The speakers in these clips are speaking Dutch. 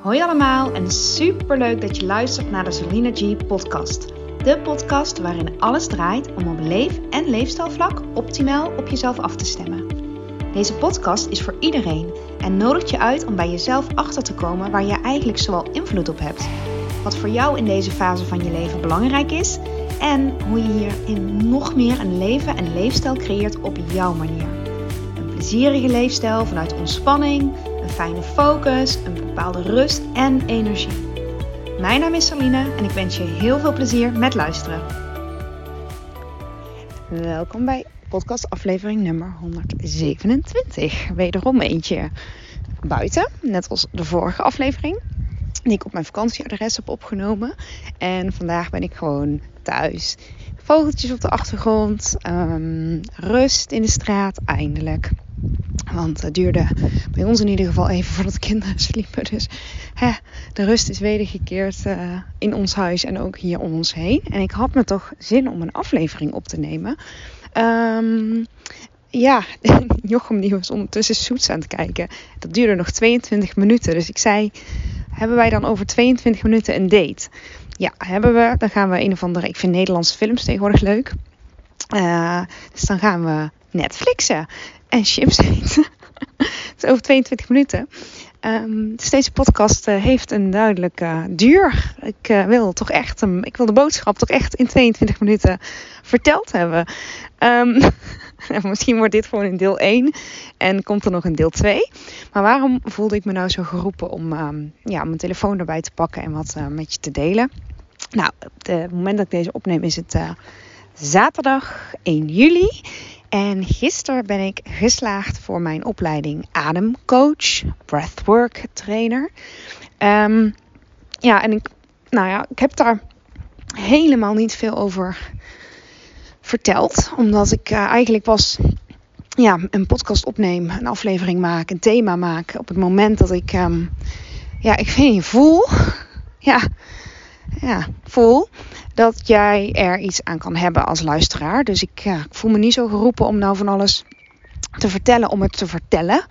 Hoi allemaal en super leuk dat je luistert naar de Selina G podcast. De podcast waarin alles draait om op leef- en leefstijlvlak optimaal op jezelf af te stemmen. Deze podcast is voor iedereen en nodigt je uit om bij jezelf achter te komen waar je eigenlijk zoal invloed op hebt. Wat voor jou in deze fase van je leven belangrijk is en hoe je hierin nog meer een leven en leefstijl creëert op jouw manier. Een plezierige leefstijl vanuit ontspanning, fijne focus, een bepaalde rust en energie. Mijn naam is Saline en ik wens je heel veel plezier met luisteren. Welkom bij podcast aflevering nummer 127. Wederom eentje buiten, net als de vorige aflevering. Die ik op mijn vakantieadres heb opgenomen. En vandaag ben ik gewoon thuis. Vogeltjes op de achtergrond. ehm, rust in de straat, eindelijk. Want het duurde bij ons in ieder geval even voordat de kinderen sliepen. Dus hè, de rust is wedergekeerd uh, in ons huis en ook hier om ons heen. En ik had me toch zin om een aflevering op te nemen. Um, ja, Jochem die was ondertussen zoets aan het kijken. Dat duurde nog 22 minuten. Dus ik zei, hebben wij dan over 22 minuten een date? Ja, hebben we. Dan gaan we een of andere... Ik vind Nederlandse films tegenwoordig leuk. Uh, dus dan gaan we Netflixen en chips eten. Het is over 22 minuten. Um, dus deze podcast uh, heeft een duidelijke uh, duur. Ik uh, wil toch echt um, ik wil de boodschap toch echt in 22 minuten verteld hebben. Um, misschien wordt dit gewoon in deel 1 en komt er nog een deel 2. Maar waarom voelde ik me nou zo geroepen om ja, mijn telefoon erbij te pakken en wat met je te delen? Nou, het moment dat ik deze opneem is het zaterdag 1 juli. En gisteren ben ik geslaagd voor mijn opleiding ademcoach, breathwork trainer. Um, ja, en ik, nou ja, ik heb daar helemaal niet veel over verteld. Omdat ik uh, eigenlijk pas ja, een podcast opneem, een aflevering maak, een thema maak. Op het moment dat ik, um, ja, ik weet niet, voel. Ja, ja, voel dat jij er iets aan kan hebben als luisteraar. Dus ik, ja, ik voel me niet zo geroepen om nou van alles te vertellen om het te vertellen.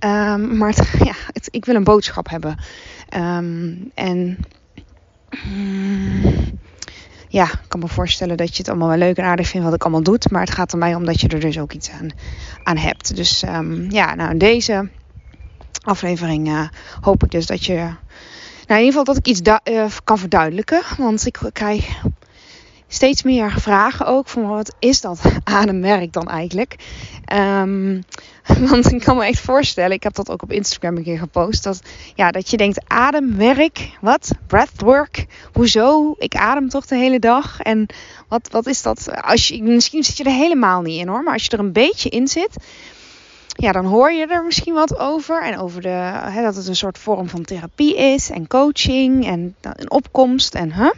Um, maar het, ja, het, ik wil een boodschap hebben. Um, en um, ja, ik kan me voorstellen dat je het allemaal wel leuk en aardig vindt wat ik allemaal doe. Maar het gaat er mij om dat je er dus ook iets aan, aan hebt. Dus ja, nou in deze aflevering hoop ik dus dat je nou, in ieder geval dat ik iets uh, kan verduidelijken. Want ik krijg steeds meer vragen ook van wat is dat ademwerk dan eigenlijk? Um, want ik kan me echt voorstellen, ik heb dat ook op Instagram een keer gepost, dat, ja, dat je denkt ademwerk, wat? Breathwork? Hoezo? Ik adem toch de hele dag? En wat, wat is dat? Als je, misschien zit je er helemaal niet in hoor, maar als je er een beetje in zit, ja, dan hoor je er misschien wat over. En over de, hè, dat het een soort vorm van therapie is. En coaching en een opkomst. En, huh?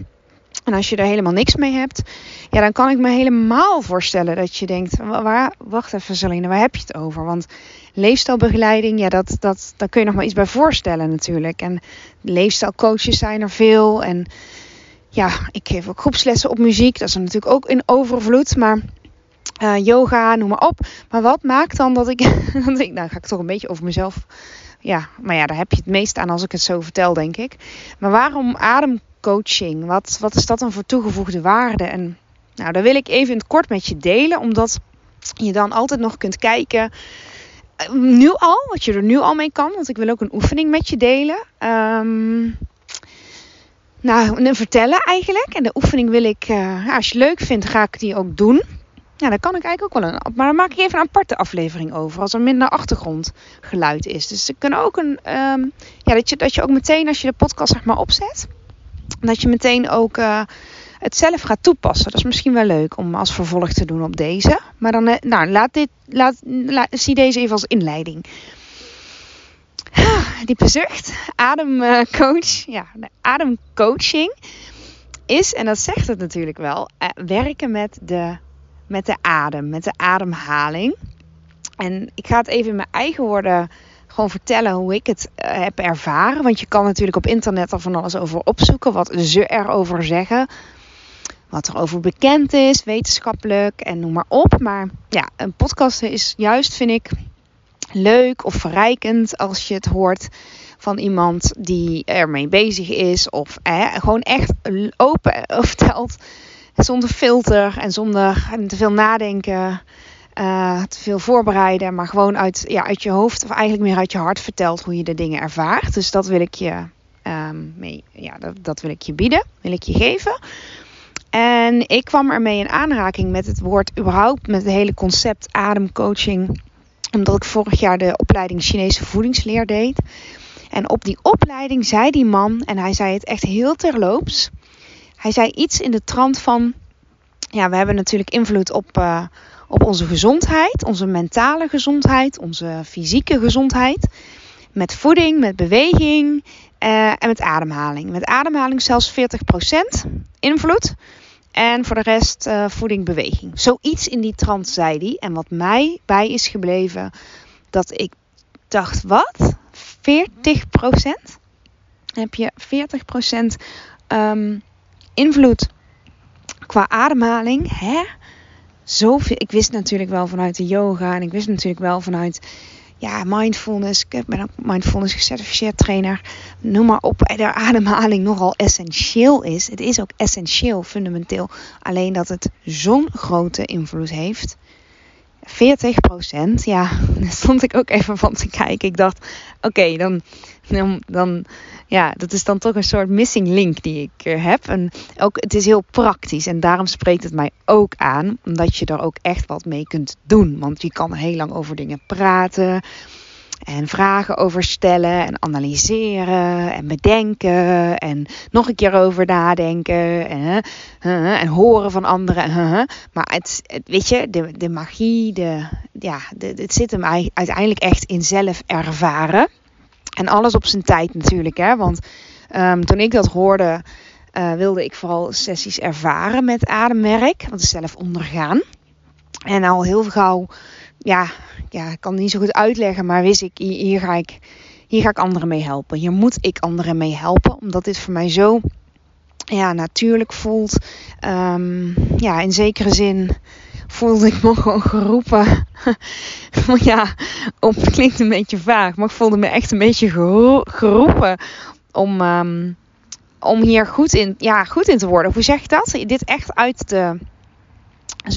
en als je er helemaal niks mee hebt. Ja, dan kan ik me helemaal voorstellen dat je denkt. Waar, wacht even Celine, waar heb je het over? Want leefstijlbegeleiding, ja, dat, dat, daar kun je nog maar iets bij voorstellen natuurlijk. En leefstijlcoaches zijn er veel. En ja, ik geef ook groepslessen op muziek. Dat is natuurlijk ook in overvloed. Maar uh, yoga, noem maar op. Maar wat maakt dan dat ik, ik, nou ga ik toch een beetje over mezelf, ja, maar ja, daar heb je het meest aan als ik het zo vertel, denk ik. Maar waarom ademcoaching? Wat, wat is dat dan voor toegevoegde waarde? En nou, daar wil ik even in het kort met je delen, omdat je dan altijd nog kunt kijken, nu al, wat je er nu al mee kan, want ik wil ook een oefening met je delen. Um, nou, een vertellen eigenlijk. En de oefening wil ik, uh, als je leuk vindt, ga ik die ook doen. Ja, daar kan ik eigenlijk ook wel een. Maar dan maak ik even een aparte aflevering over. Als er minder achtergrondgeluid is. Dus ze kunnen ook een. Um, ja, dat je, dat je ook meteen als je de podcast zeg maar opzet. Dat je meteen ook uh, het zelf gaat toepassen. Dat is misschien wel leuk om als vervolg te doen op deze. Maar dan, nou, laat dit. Laat, zie deze even als inleiding. Diepe zucht. Ademcoach. Ja, de ademcoaching is, en dat zegt het natuurlijk wel, werken met de met de adem, met de ademhaling. En ik ga het even in mijn eigen woorden gewoon vertellen hoe ik het uh, heb ervaren. Want je kan natuurlijk op internet er van alles over opzoeken, wat ze erover zeggen. Wat er over bekend is, wetenschappelijk en noem maar op. Maar ja, een podcast is juist, vind ik, leuk of verrijkend als je het hoort van iemand die ermee bezig is. Of gewoon echt open vertelt. Zonder filter en zonder te veel nadenken. Uh, te veel voorbereiden, maar gewoon uit, ja, uit je hoofd of eigenlijk meer uit je hart vertelt hoe je de dingen ervaart. Dus dat wil ik je, um, mee, ja, dat, dat wil ik je bieden, wil ik je geven. En ik kwam ermee in aanraking met het woord überhaupt, met het hele concept ademcoaching. Omdat ik vorig jaar de opleiding Chinese voedingsleer deed. En op die opleiding zei die man, en hij zei het echt heel terloops. Hij zei iets in de trant van: Ja, we hebben natuurlijk invloed op, uh, op onze gezondheid, onze mentale gezondheid, onze fysieke gezondheid. Met voeding, met beweging uh, en met ademhaling. Met ademhaling zelfs 40% invloed. En voor de rest uh, voeding, beweging. Zoiets in die trant zei hij. En wat mij bij is gebleven, dat ik dacht, wat? 40%? Heb je 40% um, invloed qua ademhaling? Hè? Zoveel. Ik wist natuurlijk wel vanuit de yoga en ik wist natuurlijk wel vanuit ja, mindfulness. Ik ben ook mindfulness gecertificeerd trainer. Noem maar op. De ademhaling nogal essentieel is. Het is ook essentieel, fundamenteel. Alleen dat het zo'n grote invloed heeft. 40 procent, ja, daar stond ik ook even van te kijken. Ik dacht, oké, dan, dan, ja, dat is dan toch een soort missing link die ik eh, heb. En ook, het is heel praktisch en daarom spreekt het mij ook aan, omdat je er ook echt wat mee kunt doen. Want je kan heel lang over dingen praten en vragen over stellen en analyseren en bedenken en nog een keer over nadenken en, en horen van anderen. Maar het, weet je, de, de magie, de, ja, de, het zit hem uiteindelijk echt in zelf ervaren. En alles op zijn tijd natuurlijk. Hè? Want um, toen ik dat hoorde, uh, wilde ik vooral sessies ervaren met ademwerk. Want zelf ondergaan. En al heel gauw, ja, ja, ik kan het niet zo goed uitleggen, maar wist ik, hier ga ik, hier ga ik anderen mee helpen. Hier moet ik anderen mee helpen, omdat dit voor mij zo ja, natuurlijk voelt. Um, ja, in zekere zin voelde ik me gewoon geroepen. ja, op, klinkt een beetje vaag, maar ik voelde me echt een beetje geroepen om, um, om hier goed in, ja, goed in te worden. Hoe zeg je dat? Dit echt uit te,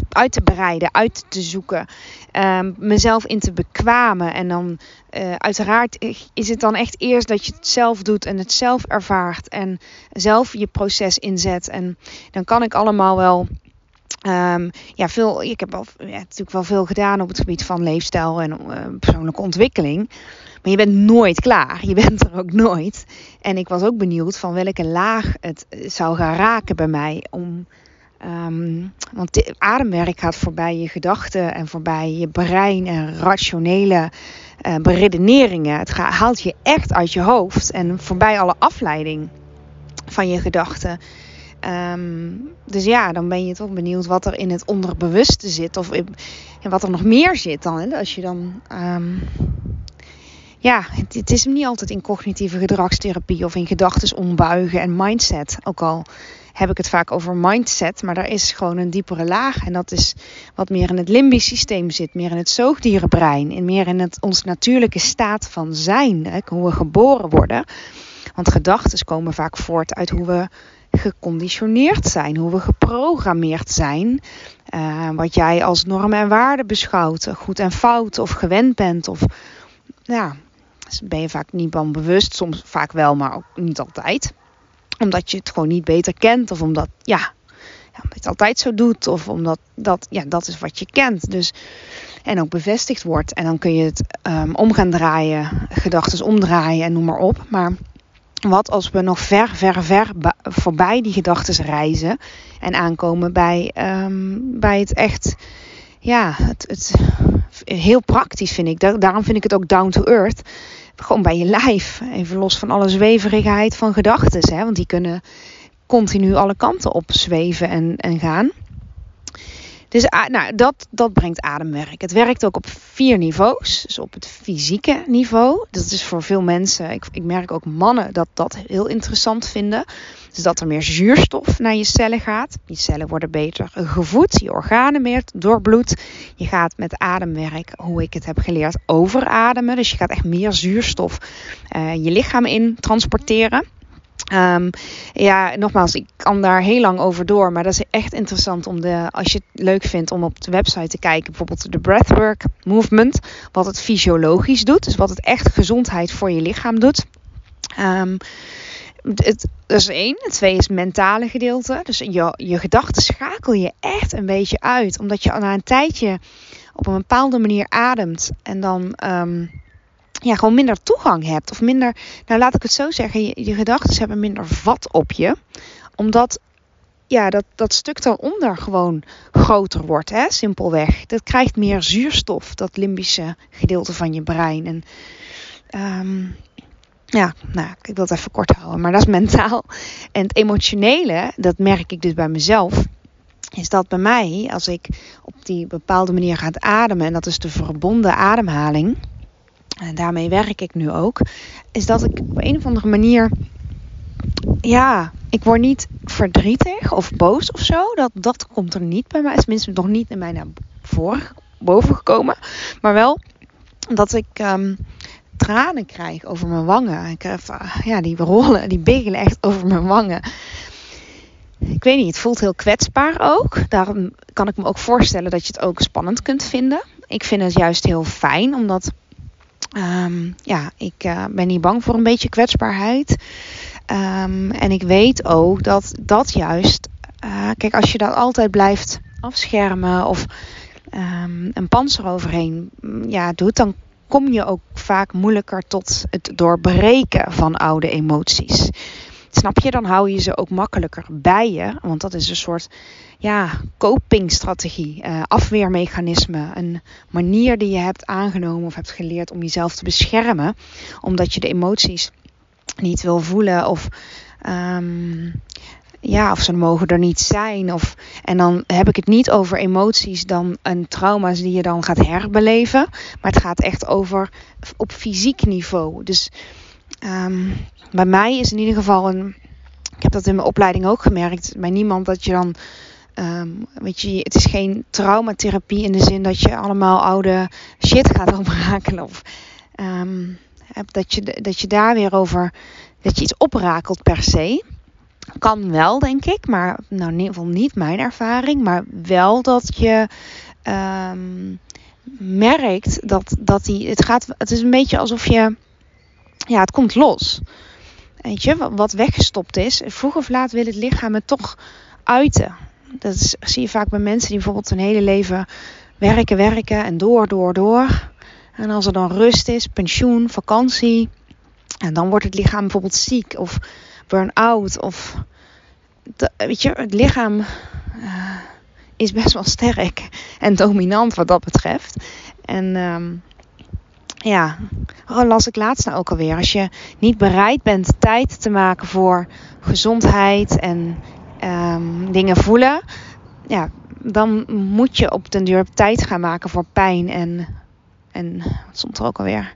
uit te bereiden, uit te zoeken, um, mezelf in te bekwamen. En dan uh, uiteraard is het dan echt eerst dat je het zelf doet en het zelf ervaart en zelf je proces inzet. En dan kan ik allemaal wel Um, ja, veel, ik heb al, ja, natuurlijk wel veel gedaan op het gebied van leefstijl en uh, persoonlijke ontwikkeling. Maar je bent nooit klaar. Je bent er ook nooit. En ik was ook benieuwd van welke laag het zou gaan raken bij mij. Om, um, want ademwerk gaat voorbij je gedachten en voorbij je brein en rationele uh, beredeneringen. Het haalt je echt uit je hoofd en voorbij alle afleiding van je gedachten. Um, dus ja, dan ben je toch benieuwd wat er in het onderbewuste zit. Of in, wat er nog meer zit dan. Hè? Als je dan. Um, ja, het, het, is niet altijd in cognitieve gedragstherapie of in gedachten ombuigen en mindset. Ook al heb ik het vaak over mindset, maar daar is gewoon een diepere laag. En dat is wat meer in het limbisch systeem zit, meer in het zoogdierenbrein. En meer in het, ons natuurlijke staat van zijn. Hè? Hoe we geboren worden. Want gedachten komen vaak voort uit hoe we geconditioneerd zijn, hoe we geprogrammeerd zijn. Uh, wat jij als normen en waarden beschouwt, goed en fout of gewend bent. Of ja, dus ben je vaak niet van bewust, soms vaak wel, maar ook niet altijd. Omdat je het gewoon niet beter kent of omdat, ja, je het altijd zo doet of omdat dat, ja, dat is wat je kent. Dus, en ook bevestigd wordt. En dan kun je het um, om gaan draaien, gedachten omdraaien en noem maar op. Maar wat als we nog ver, ver, ver voorbij die gedachten reizen en aankomen bij, um, bij het echt, ja, het, het, heel praktisch vind ik. Daarom vind ik het ook down to earth. Gewoon bij je lijf. Even los van alle zweverigheid van gedachten. Want die kunnen continu alle kanten op zweven en, en gaan. Dus nou, dat, dat brengt ademwerk. Het werkt ook op vier niveaus. Dus op het fysieke niveau. Dat is voor veel mensen, ik, ik merk ook mannen dat dat heel interessant vinden. Dus dat er meer zuurstof naar je cellen gaat. Die cellen worden beter gevoed, je organen meer doorbloed. Je gaat met ademwerk, hoe ik het heb geleerd, overademen. Dus je gaat echt meer zuurstof uh, je lichaam in transporteren. Um, ja, nogmaals, ik kan daar heel lang over door. Maar dat is echt interessant om de, als je het leuk vindt om op de website te kijken, bijvoorbeeld de Breathwork Movement, wat het fysiologisch doet. Dus wat het echt gezondheid voor je lichaam doet. Um, het, dat is één. Het twee is het mentale gedeelte. Dus je, je gedachten schakel je echt een beetje uit. Omdat je na een tijdje op een bepaalde manier ademt. En dan um, ja, gewoon minder toegang hebt. Of minder, nou laat ik het zo zeggen, je, gedachten hebben minder vat op je. Omdat ja, dat, dat stuk daaronder gewoon groter wordt, hè? simpelweg. Dat krijgt meer zuurstof, dat limbische gedeelte van je brein. En um, ja, nou, ik wil het even kort houden, maar dat is mentaal. En het emotionele, dat merk ik dus bij mezelf, is dat bij mij, als ik op die bepaalde manier ga ademen, en dat is de verbonden ademhaling, en daarmee werk ik nu ook, is dat ik op een of andere manier, ja, ik word niet verdrietig of boos of zo. Dat, dat komt er niet bij mij, tenminste nog niet in mij naar voren, boven gekomen. Maar wel dat ik um, tranen krijg over mijn wangen. Heb, ja, die rollen, die biggelen echt over mijn wangen. Ik weet niet, het voelt heel kwetsbaar ook. Daarom kan ik me ook voorstellen dat je het ook spannend kunt vinden. Ik vind het juist heel fijn, omdat um, ja, ik uh, ben niet bang voor een beetje kwetsbaarheid. Um, en ik weet ook dat dat juist, uh, kijk, als je dat altijd blijft afschermen of um, een panzer overheen mm, ja, doet, dan kom je ook vaak moeilijker tot het doorbreken van oude emoties. Snap je? Dan hou je ze ook makkelijker bij je. Want dat is een soort ja, copingstrategie, uh, afweermechanisme. Een manier die je hebt aangenomen of hebt geleerd om jezelf te beschermen. Omdat je de emoties niet wil voelen of um, ja, of ze mogen er niet zijn. Of, en dan heb ik het niet over emoties dan en trauma's die je dan gaat herbeleven. Maar het gaat echt over op fysiek niveau. Dus um, bij mij is in ieder geval een. Ik heb dat in mijn opleiding ook gemerkt. Bij niemand dat je dan. Um, weet je, het is geen traumatherapie in de zin dat je allemaal oude shit gaat oprakelen. Of um, dat, je, dat je daar weer over. Dat je iets oprakelt per se. Kan wel, denk ik, maar nou, in ieder geval niet mijn ervaring. Maar wel dat je merkt dat, dat die. Het, gaat, het is een beetje alsof je. Ja, het komt los. Weet je, wat weggestopt is. Vroeg of laat wil het lichaam het toch uiten. Dat zie je vaak bij mensen die bijvoorbeeld hun hele leven werken, werken en door, door, door. En als er dan rust is, pensioen, vakantie. En dan wordt het lichaam bijvoorbeeld ziek of burn-out. Of weet je, het lichaam uh, is best wel sterk en dominant wat dat betreft. En um, ja, oh, las ik laatst nou ook alweer. Als je niet bereid bent tijd te maken voor gezondheid en um, dingen voelen, ja, dan moet je op den duur tijd gaan maken voor pijn en, en wat stond er ook alweer?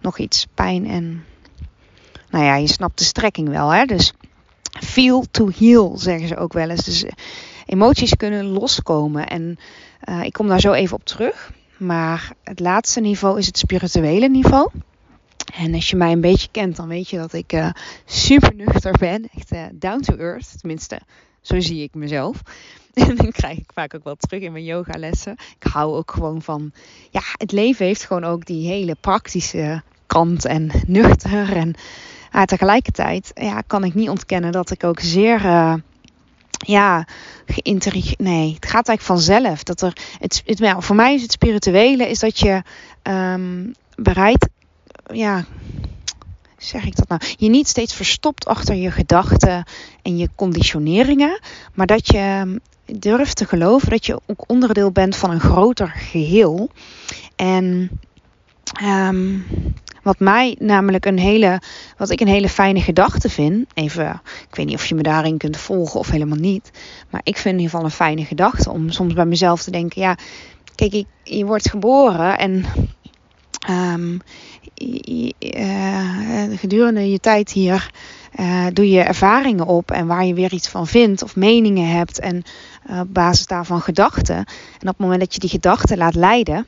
Nog iets, pijn en, nou ja, je snapt de strekking wel, hè? Dus feel to heal, zeggen ze ook wel eens. Dus emoties kunnen loskomen en uh, ik kom daar zo even op terug. Maar het laatste niveau is het spirituele niveau. En als je mij een beetje kent, dan weet je dat ik uh, super nuchter ben. Echt uh, down to earth. Tenminste, zo zie ik mezelf. En dan krijg ik vaak ook wel terug in mijn yogalessen. Ik hou ook gewoon van... Ja, het leven heeft gewoon ook die hele praktische kant en nuchter. En uh, tegelijkertijd ja, kan ik niet ontkennen dat ik ook zeer... Ja. Nee, het gaat eigenlijk vanzelf. Dat er, het, het, ja, voor mij is het spirituele is dat je um, bereid, ja, zeg ik dat nou? Je niet steeds verstopt achter je gedachten en je conditioneringen, maar dat je durft te geloven dat je ook onderdeel bent van een groter geheel. En um, Wat mij namelijk een hele, wat ik een hele fijne gedachte vind. Even, ik weet niet of je me daarin kunt volgen of helemaal niet. Maar ik vind in ieder geval een fijne gedachte om soms bij mezelf te denken: ja, kijk, ik, je wordt geboren en um, gedurende je tijd hier uh, doe je ervaringen op en waar je weer iets van vindt of meningen hebt en uh, op basis daarvan gedachten. En op het moment dat je die gedachten laat leiden,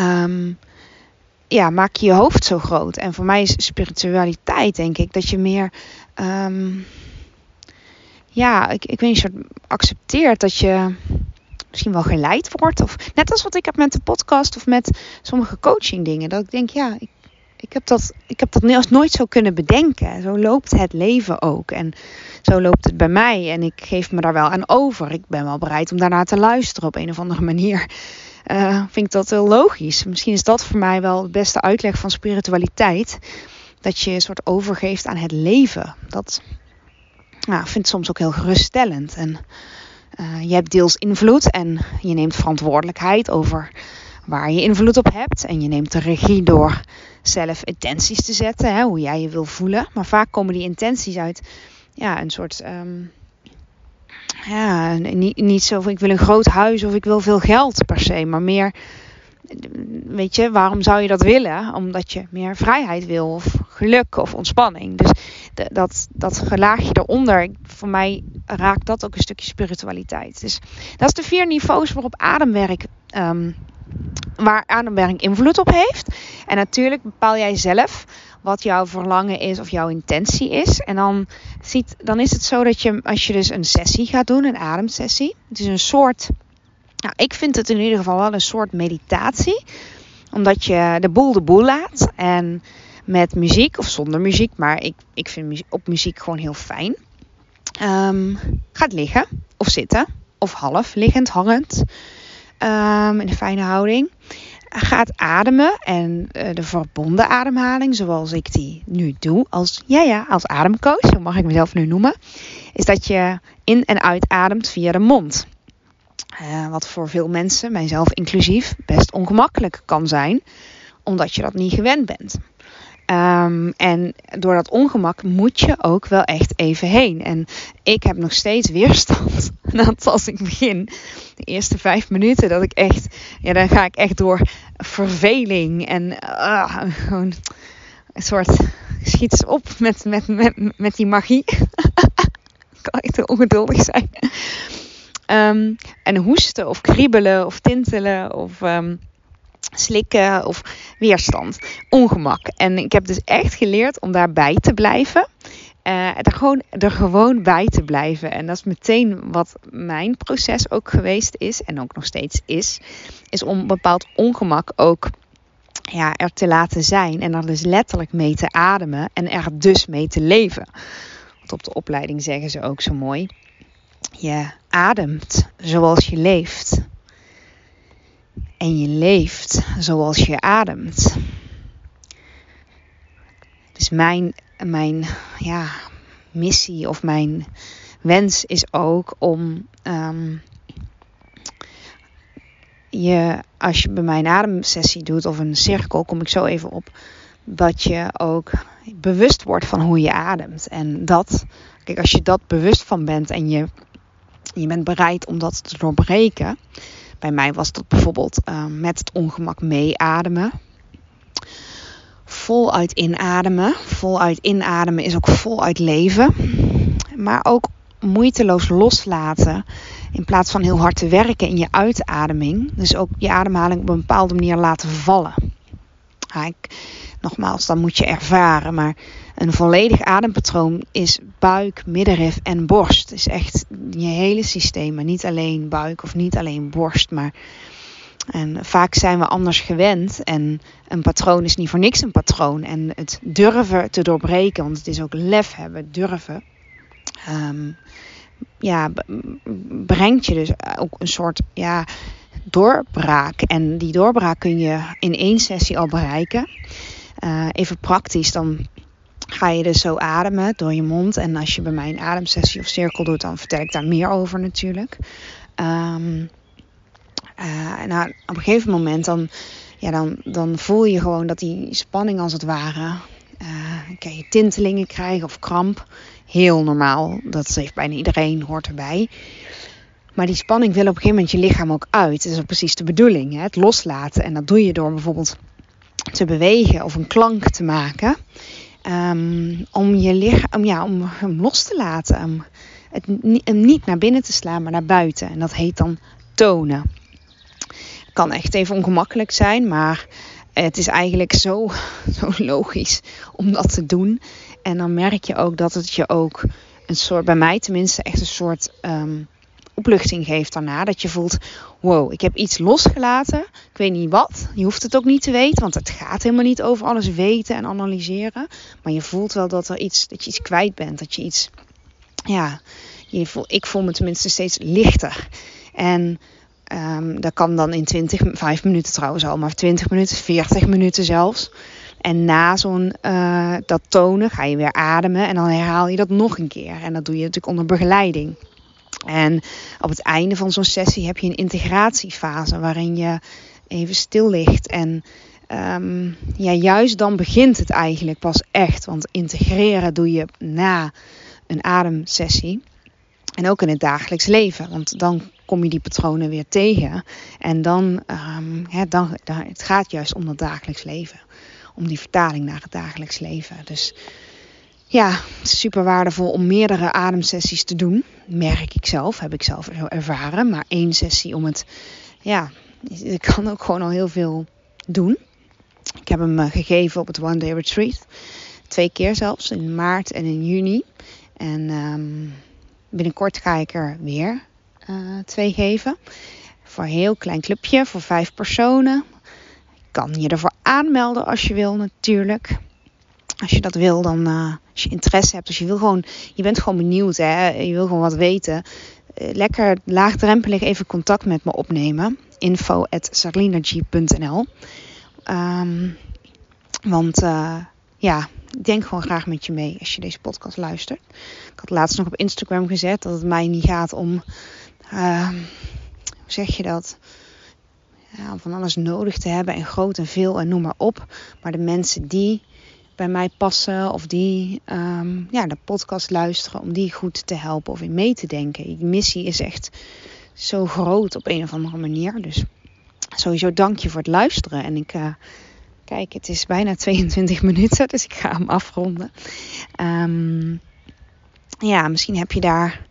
um, ja, maak je je hoofd zo groot. En voor mij is spiritualiteit, denk ik, dat je meer, um, ja, ik, ik weet niet, soort accepteert dat je misschien wel geleid wordt. Of net als wat ik heb met de podcast of met sommige coaching dingen. Dat ik denk, ja, ik, ik heb dat, ik heb dat nooit zo kunnen bedenken. Zo loopt het leven ook. En zo loopt het bij mij. En ik geef me daar wel aan over. Ik ben wel bereid om daarnaar te luisteren op een of andere manier. Uh, vind ik dat heel logisch. Misschien is dat voor mij wel de beste uitleg van spiritualiteit. Dat je een soort overgeeft aan het leven. Dat nou, vind ik soms ook heel geruststellend. En uh, je hebt deels invloed en je neemt verantwoordelijkheid over waar je invloed op hebt. En je neemt de regie door zelf intenties te zetten, hè, hoe jij je wil voelen. Maar vaak komen die intenties uit ja, een soort. Um, ja, niet, niet zo van ik wil een groot huis of ik wil veel geld per se, maar meer. Weet je, waarom zou je dat willen? Omdat je meer vrijheid wil, of geluk of ontspanning. Dus dat, dat gelaagje eronder, voor mij raakt dat ook een stukje spiritualiteit. Dus dat is de vier niveaus waarop ademwerk um, waar ademwerking invloed op heeft. En natuurlijk bepaal jij zelf wat jouw verlangen is of jouw intentie is. En dan, ziet, dan is het zo dat je, als je dus een sessie gaat doen, een ademsessie. Het is een soort, nou, ik vind het in ieder geval wel een soort meditatie. Omdat je de boel de boel laat. En met muziek of zonder muziek, maar ik, ik vind op muziek gewoon heel fijn. Um, gaat liggen of zitten of half liggend, hangend um, in een fijne houding. Gaat ademen en uh, de verbonden ademhaling, zoals ik die nu doe, als, ja, ja, als ademcoach, zo mag ik mezelf nu noemen, is dat je in- en uitademt via de mond. Uh, wat voor veel mensen, mijzelf inclusief, best ongemakkelijk kan zijn, omdat je dat niet gewend bent. Um, en door dat ongemak moet je ook wel echt even heen. En ik heb nog steeds weerstand. Dat als ik begin, de eerste vijf minuten, dat ik echt, ja, dan ga ik echt door verveling en uh, gewoon een soort schiet op met, met, met, met die magie. kan echt heel ongeduldig zijn. Um, en hoesten of kriebelen of tintelen of. Um, slikken of weerstand, ongemak. En ik heb dus echt geleerd om daarbij te blijven. Uh, er, gewoon, er gewoon bij te blijven. En dat is meteen wat mijn proces ook geweest is. En ook nog steeds is. Is om bepaald ongemak ook ja, er te laten zijn. En er dus letterlijk mee te ademen. En er dus mee te leven. Want op de opleiding zeggen ze ook zo mooi. Je ademt zoals je leeft en je leeft zoals je ademt. Dus mijn, mijn ja, missie of mijn wens is ook om um, je, als je bij mijn ademsessie doet of een cirkel, kom ik zo even op, dat je ook bewust wordt van hoe je ademt. En dat, kijk, als je dat bewust van bent en je, je bent bereid om dat te doorbreken, bij mij was dat bijvoorbeeld uh, met het ongemak meeademen. Voluit inademen. Voluit inademen is ook voluit leven. Maar ook moeiteloos loslaten. In plaats van heel hard te werken in je uitademing. Dus ook je ademhaling op een bepaalde manier laten vallen. Ja, ik, nogmaals, dan moet je ervaren. Maar een volledig adempatroon is buik, middenrif en borst. Is echt je hele systeem. Maar niet alleen buik of niet alleen borst. Maar en vaak zijn we anders gewend. En een patroon is niet voor niks een patroon. En het durven te doorbreken, want het is ook lef hebben, durven. Um, ja, brengt je dus ook een soort ja, doorbraak. En die doorbraak kun je in één sessie al bereiken. Uh, even praktisch, dan ga je dus zo ademen door je mond. En als je bij mij een ademsessie of cirkel doet, dan vertel ik daar meer over natuurlijk. Um, Uh, op een gegeven moment dan, ja, dan, dan voel je gewoon dat die spanning als het ware... Uh, kan je tintelingen krijgen of kramp. Heel normaal. Dat heeft bijna iedereen, hoort erbij. Maar die spanning wil op een gegeven moment je lichaam ook uit. Dat is ook precies de bedoeling. Hè? Het loslaten. En dat doe je door bijvoorbeeld te bewegen of een klank te maken. Um, om je lichaam, ja, om hem los te laten. Om het, hem niet naar binnen te slaan, maar naar buiten. En dat heet dan tonen. Kan echt even ongemakkelijk zijn, maar het is eigenlijk zo, zo logisch om dat te doen. En dan merk je ook dat het je ook een soort, bij mij tenminste, echt een soort um, opluchting geeft daarna. Dat je voelt, wow, ik heb iets losgelaten. Ik weet niet wat. Je hoeft het ook niet te weten, want het gaat helemaal niet over alles weten en analyseren. Maar je voelt wel dat, er iets, dat je iets kwijt bent. Dat je iets, ja, je voel, ik voel me tenminste steeds lichter. En um, dat kan dan in 20, 5 minuten trouwens al, maar 20 minuten, 40 minuten zelfs. En na zo'n uh, dat tonen ga je weer ademen en dan herhaal je dat nog een keer. En dat doe je natuurlijk onder begeleiding. En op het einde van zo'n sessie heb je een integratiefase waarin je even stil ligt. En um, ja, juist dan begint het eigenlijk pas echt. Want integreren doe je na een ademsessie. En ook in het dagelijks leven. Want dan kom je die patronen weer tegen. En dan, um, dan, dan, het gaat juist om het dagelijks leven. Om die vertaling naar het dagelijks leven. Dus ja, super waardevol om meerdere ademsessies te doen. Merk ik zelf, heb ik zelf ervaren. Maar één sessie om het, ja, ik kan ook gewoon al heel veel doen. Ik heb hem eh, gegeven op het One Day Retreat. Twee keer zelfs, in maart en in juni. En um, binnenkort ga ik er weer uh, twee geven. Voor een heel klein clubje, voor vijf personen. Je kan je ervoor aanmelden als je wil natuurlijk. Als je dat wil, dan uh, als je interesse hebt, als je wil gewoon, je bent gewoon benieuwd, hè, je wil gewoon wat weten. Uh, lekker laagdrempelig even contact met me opnemen. Info at um, want uh, ja, ik denk gewoon graag met je mee als je deze podcast luistert. Ik had laatst nog op Instagram gezet dat het mij niet gaat om, uh, hoe zeg je dat? Ja, om van alles nodig te hebben en groot en veel en noem maar op. Maar de mensen die bij mij passen of die um, ja, de podcast luisteren, om die goed te helpen of in mee te denken. Die missie is echt zo groot op een of andere manier. Dus sowieso dank je voor het luisteren. En ik, uh, kijk, het is bijna 22 minuten, dus ik ga hem afronden. Um, ja, misschien heb je daar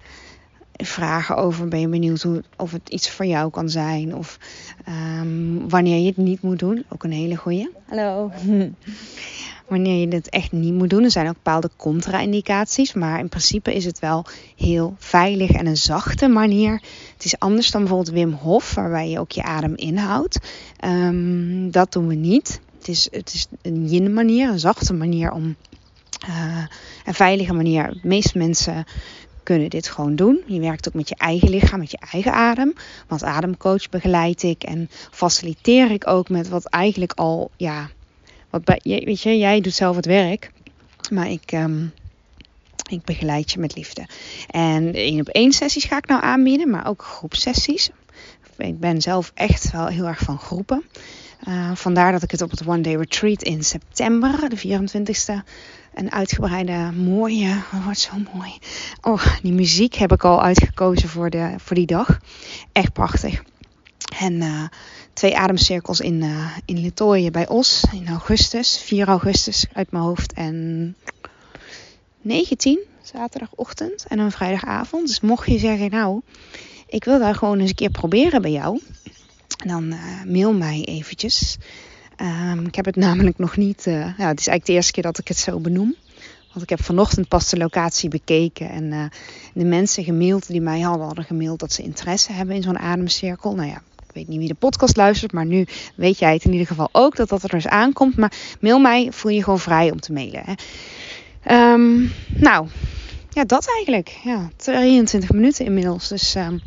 vragen over. Ben je benieuwd of het iets voor jou kan zijn? Of um, wanneer je het niet moet doen. Ook een hele goeie. Hallo. wanneer je het echt niet moet doen. Er zijn ook bepaalde contra-indicaties, maar in principe is het wel heel veilig en een zachte manier. Het is anders dan bijvoorbeeld Wim Hof, waarbij je ook je adem inhoudt. Um, dat doen we niet. Het is, het is een yin manier, een zachte manier om. Uh, een veilige manier. De meeste mensen kunnen dit gewoon doen. Je werkt ook met je eigen lichaam, met je eigen adem. Want ademcoach begeleid ik en faciliteer ik ook met wat eigenlijk al ja, wat bij, weet je, jij doet zelf het werk, maar ik, um, ik begeleid je met liefde. En één op één sessies ga ik nou aanbieden, maar ook groepsessies. Ik ben zelf echt wel heel erg van groepen. Uh, vandaar dat ik het op het One Day Retreat in september, de 24ste, een uitgebreide, mooie, oh, wordt zo mooi. Oh, die muziek heb ik al uitgekozen voor, de, voor die dag. Echt prachtig. En uh, twee ademcirkels in, uh, in bij Os in augustus, 4 augustus uit mijn hoofd. En 19, zaterdagochtend en een vrijdagavond. Dus mocht je zeggen, nou, ik wil daar gewoon eens een keer proberen bij jou. Dan uh, mail mij eventjes. Um, ik heb het namelijk nog niet. Uh, ja, het is eigenlijk de eerste keer dat ik het zo benoem. Want ik heb vanochtend pas de locatie bekeken. En de mensen gemaild die mij hadden, hadden gemaild dat ze interesse hebben in zo'n ademcirkel. Nou ja, ik weet niet wie de podcast luistert, maar nu weet jij het in ieder geval ook dat dat er dus aankomt. Maar mail mij, voel je gewoon vrij om te mailen. Hè. Um, nou, ja, dat eigenlijk. Ja, 23 minuten inmiddels. Dus um,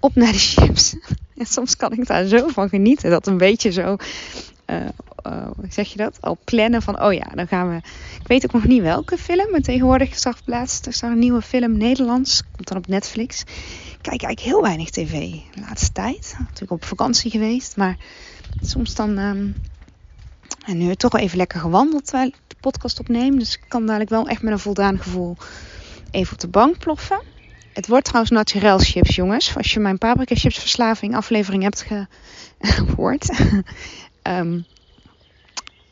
op naar de chips. En soms kan ik daar zo van genieten. Dat een beetje zo, uh, hoe zeg je dat? Al plannen van, oh ja, dan gaan we. Ik weet ook nog niet welke film. Maar tegenwoordig is er geplaatst. Er staat een nieuwe film Nederlands. Komt dan op Netflix kijk eigenlijk heel weinig tv de laatste tijd. Natuurlijk op vakantie geweest, maar soms dan. ehm, en nu toch wel even lekker gewandeld terwijl ik de podcast opneem. Dus ik kan dadelijk wel echt met een voldaan gevoel even op de bank ploffen. Het wordt trouwens naturel chips, jongens. Als je mijn paprika chips verslaving aflevering hebt ge- gehoord. Ehm,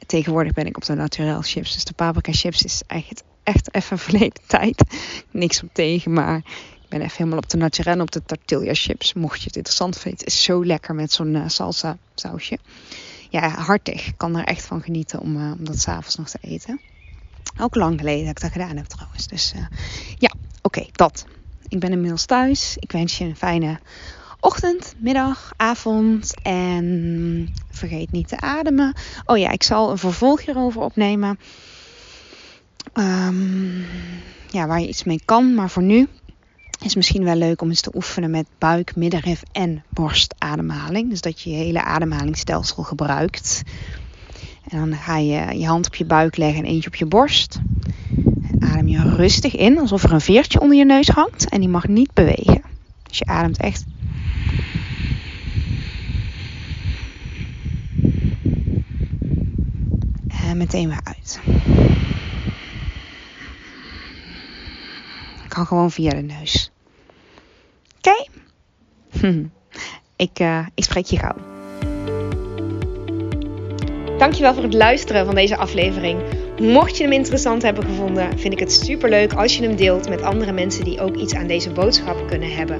tegenwoordig ben ik op de naturel chips. Dus de paprika chips is echt, echt even verleden tijd. Niks op tegen, maar ik ben even helemaal op de naturel op de tortilla chips. Mocht je het interessant vinden. Is zo lekker met zo'n eh, salsa sausje. Ja, hartig. Ik kan er echt van genieten om, eh, om dat s'avonds nog te eten. Ook lang geleden dat ik dat gedaan heb trouwens. Dus eh, ja, oké, dat. Ik ben inmiddels thuis. Ik wens je een fijne ochtend, middag, avond. En vergeet niet te ademen. Oh ja, ik zal een vervolg hierover opnemen. Ehm, ja, waar je iets mee kan. Maar voor nu is misschien wel leuk om eens te oefenen met buik, middenrif en borstademhaling. Dus dat je je hele ademhalingsstelsel gebruikt. En dan ga je je hand op je buik leggen en eentje op je borst. Adem je rustig in, alsof er een veertje onder je neus hangt. En die mag niet bewegen. Dus je ademt echt. Meteen weer uit. Kan gewoon via de neus. Oké? Ik, eh, ik spreek je gauw. Dankjewel voor het luisteren van deze aflevering. Mocht je hem interessant hebben gevonden, vind ik het superleuk als je hem deelt met andere mensen die ook iets aan deze boodschap kunnen hebben.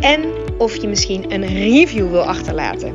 En of je misschien een review wil achterlaten.